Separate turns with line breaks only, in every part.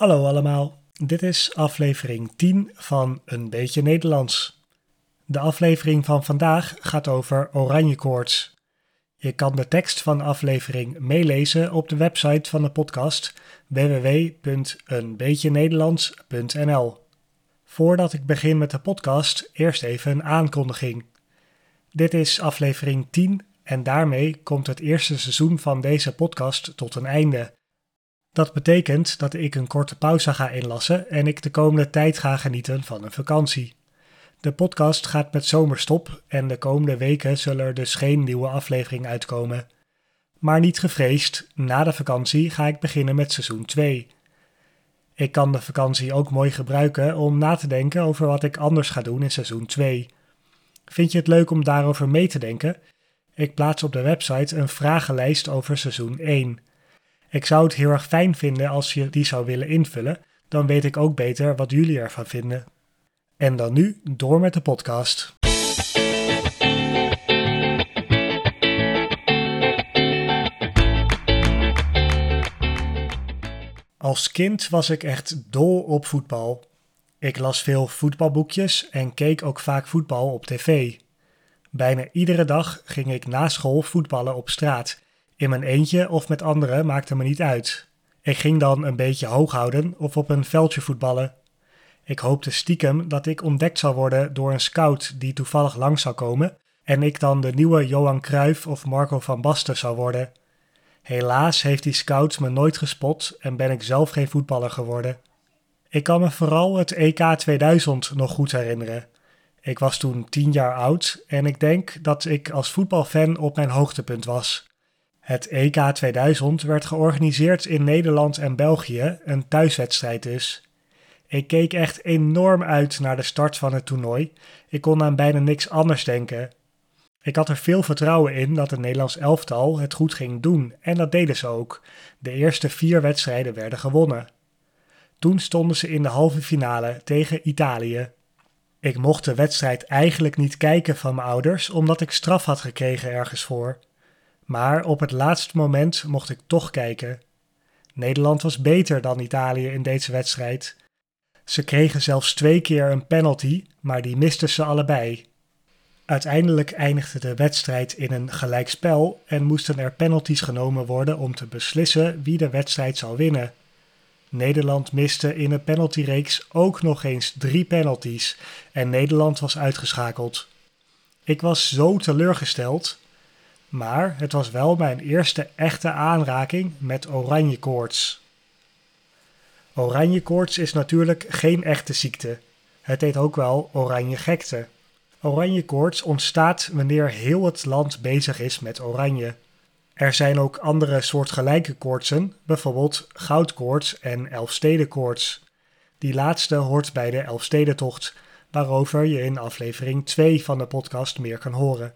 Hallo allemaal, dit is aflevering 10 van Een Beetje Nederlands. De aflevering van vandaag gaat over oranje koorts. Je kan de tekst van de aflevering meelezen op de website van de podcast www.eenbeetjenederlands.nl. Voordat ik begin met de podcast, eerst even een aankondiging. Dit is aflevering 10 en daarmee komt het eerste seizoen van deze podcast tot een einde. Dat betekent dat ik een korte pauze ga inlassen en ik de komende tijd ga genieten van een vakantie. De podcast gaat met zomerstop en de komende weken zullen er dus geen nieuwe aflevering uitkomen. Maar niet gevreesd, na de vakantie ga ik beginnen met seizoen 2. Ik kan de vakantie ook mooi gebruiken om na te denken over wat ik anders ga doen in seizoen 2. Vind je het leuk om daarover mee te denken? Ik plaats op de website een vragenlijst over seizoen 1. Ik zou het heel erg fijn vinden als je die zou willen invullen, dan weet ik ook beter wat jullie ervan vinden. En dan nu door met de podcast. Als kind was ik echt dol op voetbal. Ik las veel voetbalboekjes en keek ook vaak voetbal op tv. Bijna iedere dag ging ik na school voetballen op straat. In mijn eentje of met anderen maakte me niet uit. Ik ging dan een beetje hoog houden of op een veldje voetballen. Ik hoopte stiekem dat ik ontdekt zou worden door een scout die toevallig langs zou komen en ik dan de nieuwe Johan Cruijff of Marco van Basten zou worden. Helaas heeft die scout me nooit gespot en ben ik zelf geen voetballer geworden. Ik kan me vooral het EK 2000 nog goed herinneren. Ik was toen tien jaar oud en ik denk dat ik als voetbalfan op mijn hoogtepunt was. Het EK 2000 werd georganiseerd in Nederland en België, een thuiswedstrijd dus. Ik keek echt enorm uit naar de start van het toernooi. Ik kon aan bijna niks anders denken. Ik had er veel vertrouwen in dat het Nederlands elftal het goed ging doen en dat deden ze ook. De eerste vier wedstrijden werden gewonnen. Toen stonden ze in de halve finale tegen Italië. Ik mocht de wedstrijd eigenlijk niet kijken van mijn ouders omdat ik straf had gekregen ergens voor. Maar op het laatste moment mocht ik toch kijken. Nederland was beter dan Italië in deze wedstrijd. Ze kregen zelfs twee keer een penalty, maar die misten ze allebei. Uiteindelijk eindigde de wedstrijd in een gelijkspel en moesten er penalties genomen worden om te beslissen wie de wedstrijd zou winnen. Nederland miste in een penaltyreeks ook nog eens drie penalties en Nederland was uitgeschakeld. Ik was zo teleurgesteld, maar het was wel mijn eerste echte aanraking met oranje koorts. Oranje koorts is natuurlijk geen echte ziekte. Het heet ook wel oranje gekte. Oranje koorts ontstaat wanneer heel het land bezig is met oranje. Er zijn ook andere soortgelijke koortsen, bijvoorbeeld goudkoorts en elfstedenkoorts. Die laatste hoort bij de Elfstedentocht, waarover je in aflevering 2 van de podcast meer kan horen.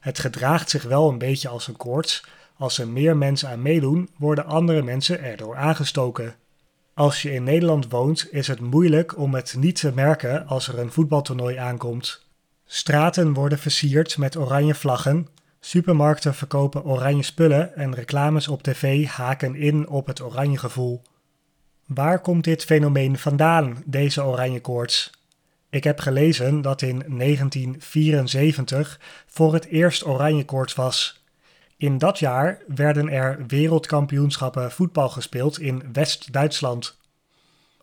Het gedraagt zich wel een beetje als een koorts. Als er meer mensen aan meedoen, worden andere mensen erdoor aangestoken. Als je in Nederland woont, is het moeilijk om het niet te merken als er een voetbaltoernooi aankomt. Straten worden versierd met oranje vlaggen, supermarkten verkopen oranje spullen en reclames op tv haken in op het oranje gevoel. Waar komt dit fenomeen vandaan, deze oranje koorts? Ik heb gelezen dat in 1974 voor het eerst oranje koorts was. In dat jaar werden er wereldkampioenschappen voetbal gespeeld in West-Duitsland.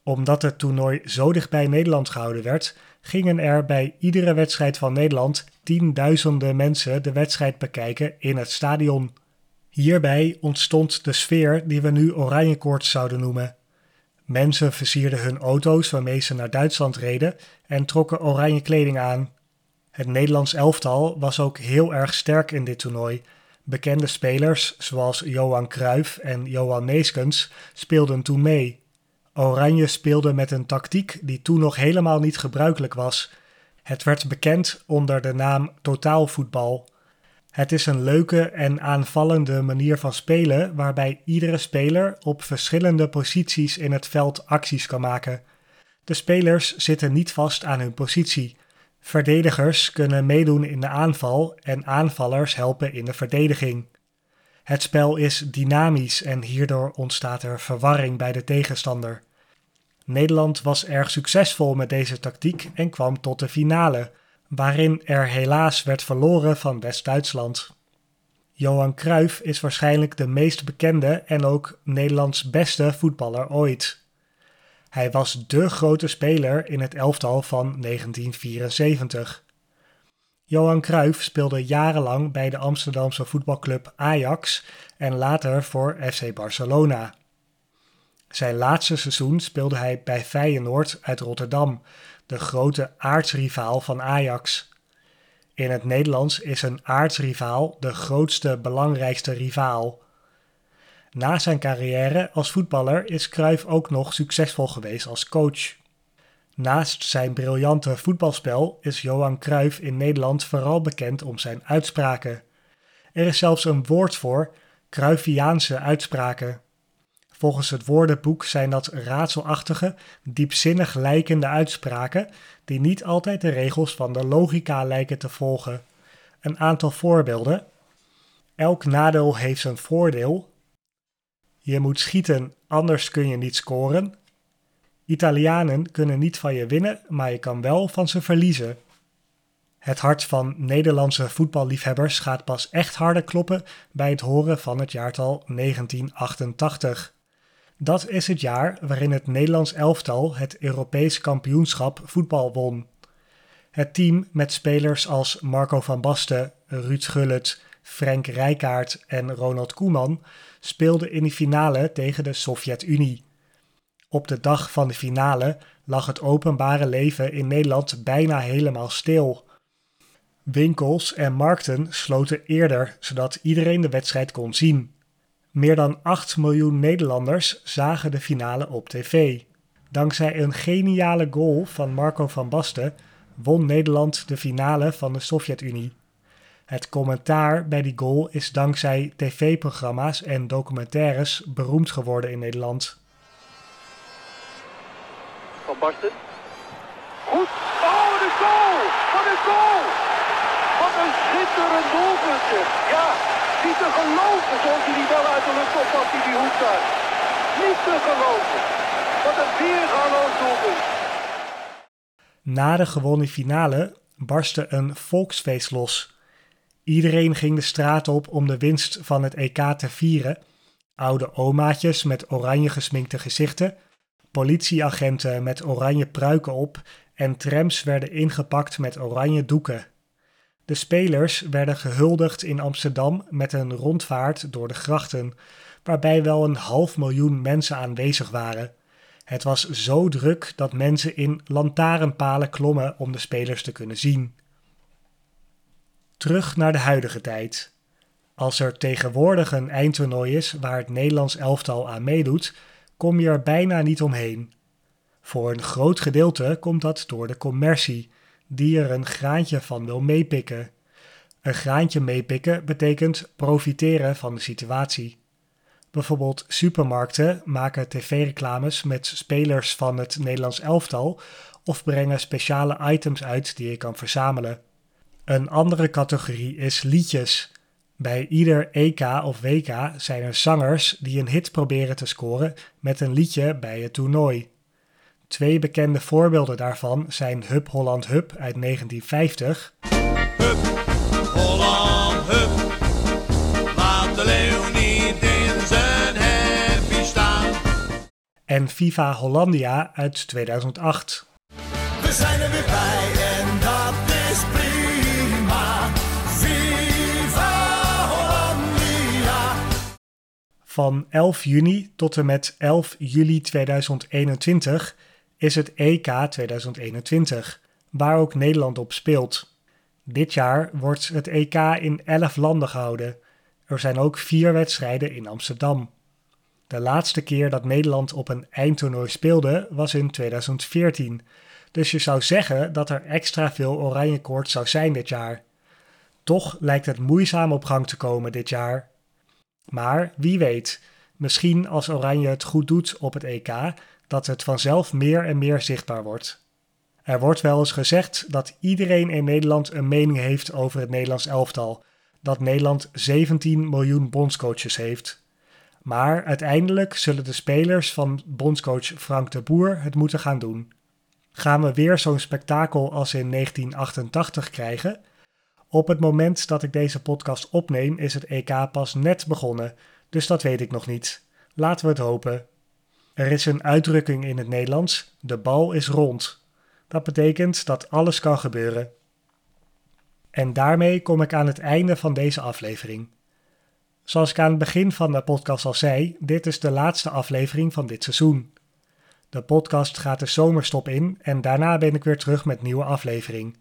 Omdat het toernooi zo dicht bij Nederland gehouden werd, gingen er bij iedere wedstrijd van Nederland tienduizenden mensen de wedstrijd bekijken in het stadion. Hierbij ontstond de sfeer die we nu oranje koorts zouden noemen. Mensen versierden hun auto's waarmee ze naar Duitsland reden en trokken oranje kleding aan. Het Nederlands elftal was ook heel erg sterk in dit toernooi. Bekende spelers zoals Johan Cruijff en Johan Neeskens speelden toen mee. Oranje speelde met een tactiek die toen nog helemaal niet gebruikelijk was. Het werd bekend onder de naam totaalvoetbal. Het is een leuke en aanvallende manier van spelen waarbij iedere speler op verschillende posities in het veld acties kan maken. De spelers zitten niet vast aan hun positie. Verdedigers kunnen meedoen in de aanval en aanvallers helpen in de verdediging. Het spel is dynamisch en hierdoor ontstaat er verwarring bij de tegenstander. Nederland was erg succesvol met deze tactiek en kwam tot de finale, waarin er helaas werd verloren van West-Duitsland. Johan Cruijff is waarschijnlijk de meest bekende en ook Nederlands beste voetballer ooit. Hij was dé grote speler in het elftal van 1974. Johan Cruijff speelde jarenlang bij de Amsterdamse voetbalclub Ajax en later voor FC Barcelona. Zijn laatste seizoen speelde hij bij Feyenoord uit Rotterdam, de grote aardsrivaal van Ajax. In het Nederlands is een aardsrivaal de grootste, belangrijkste rivaal. Na zijn carrière als voetballer is Cruyff ook nog succesvol geweest als coach. Naast zijn briljante voetbalspel is Johan Cruijff in Nederland vooral bekend om zijn uitspraken. Er is zelfs een woord voor, Cruyffiaanse uitspraken. Volgens het woordenboek zijn dat raadselachtige, diepzinnig lijkende uitspraken die niet altijd de regels van de logica lijken te volgen. Een aantal voorbeelden. Elk nadeel heeft zijn voordeel. Je moet schieten, anders kun je niet scoren. Italianen kunnen niet van je winnen, maar je kan wel van ze verliezen. Het hart van Nederlandse voetballiefhebbers gaat pas echt harder kloppen bij het horen van het jaartal 1988. Dat is het jaar waarin het Nederlands elftal het Europees kampioenschap voetbal won. Het team met spelers als Marco van Basten, Ruud Gullit, Frank Rijkaard en Ronald Koeman speelde in de finale tegen de Sovjet-Unie. Op de dag van de finale lag het openbare leven in Nederland bijna helemaal stil. Winkels en markten sloten eerder, zodat iedereen de wedstrijd kon zien. Meer dan 8 miljoen Nederlanders zagen de finale op tv. Dankzij een geniale goal van Marco van Basten won Nederland de finale van de Sovjet-Unie. Het commentaar bij die goal is dankzij tv-programma's en documentaires beroemd geworden in Nederland.
Van Basten. Goed. Oh, de goal! Wat een goal! Wat een schitterend doelpunt. Ja, niet te geloven zoals hij die wel uit de lucht oppakt die die hoek. Niet te geloven. Wat een weergaloos doelpunt.
Na de gewonnen finale barstte een volksfeest los. Iedereen ging de straat op om de winst van het EK te vieren. Oude omaatjes met oranje gesminkte gezichten, politieagenten met oranje pruiken op en trams werden ingepakt met oranje doeken. De spelers werden gehuldigd in Amsterdam met een rondvaart door de grachten, waarbij wel een half miljoen mensen aanwezig waren. Het was zo druk dat mensen in lantaarnpalen klommen om de spelers te kunnen zien. Terug naar de huidige tijd. Als er tegenwoordig een eindtoernooi is waar het Nederlands elftal aan meedoet, kom je er bijna niet omheen. Voor een groot gedeelte komt dat door de commercie, die er een graantje van wil meepikken. Een graantje meepikken betekent profiteren van de situatie. Bijvoorbeeld supermarkten maken tv-reclames met spelers van het Nederlands elftal of brengen speciale items uit die je kan verzamelen. Een andere categorie is liedjes. Bij ieder EK of WK zijn er zangers die een hit proberen te scoren met een liedje bij het toernooi. Twee bekende voorbeelden daarvan zijn Hup Holland Hup uit 1950.
Hup, Holland, hup. Laat de leeuw niet in zijn happy staan.
En Viva Hollandia uit 2008.
We zijn er weer bij en dat is prima. Viva Hollandia.
Van 11 juni tot en met 11 juli 2021 is het EK 2021, waar ook Nederland op speelt. Dit jaar wordt het EK in 11 landen gehouden. Er zijn ook vier wedstrijden in Amsterdam. De laatste keer dat Nederland op een eindtoernooi speelde was in 2014. Dus je zou zeggen dat er extra veel oranje koorts zou zijn dit jaar. Toch lijkt het moeizaam op gang te komen dit jaar. Maar wie weet, misschien als Oranje het goed doet op het EK, dat het vanzelf meer en meer zichtbaar wordt. Er wordt wel eens gezegd dat iedereen in Nederland een mening heeft over het Nederlands elftal, dat Nederland 17 miljoen bondscoaches heeft. Maar uiteindelijk zullen de spelers van bondscoach Frank de Boer het moeten gaan doen. Gaan we weer zo'n spektakel als in 1988 krijgen? Op het moment dat ik deze podcast opneem is het EK pas net begonnen, dus dat weet ik nog niet. Laten we het hopen. Er is een uitdrukking in het Nederlands: de bal is rond. Dat betekent dat alles kan gebeuren. En daarmee kom ik aan het einde van deze aflevering. Zoals ik aan het begin van de podcast al zei, dit is de laatste aflevering van dit seizoen. De podcast gaat de zomerstop in en daarna ben ik weer terug met nieuwe aflevering.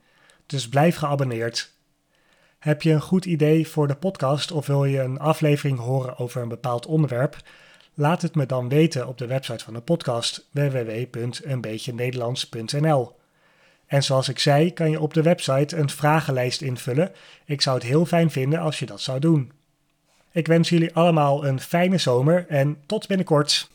Dus blijf geabonneerd. Heb je een goed idee voor de podcast of wil je een aflevering horen over een bepaald onderwerp? Laat het me dan weten op de website van de podcast www.eenbeetjenederlands.nl. En zoals ik zei, kan je op de website een vragenlijst invullen. Ik zou het heel fijn vinden als je dat zou doen. Ik wens jullie allemaal een fijne zomer en tot binnenkort.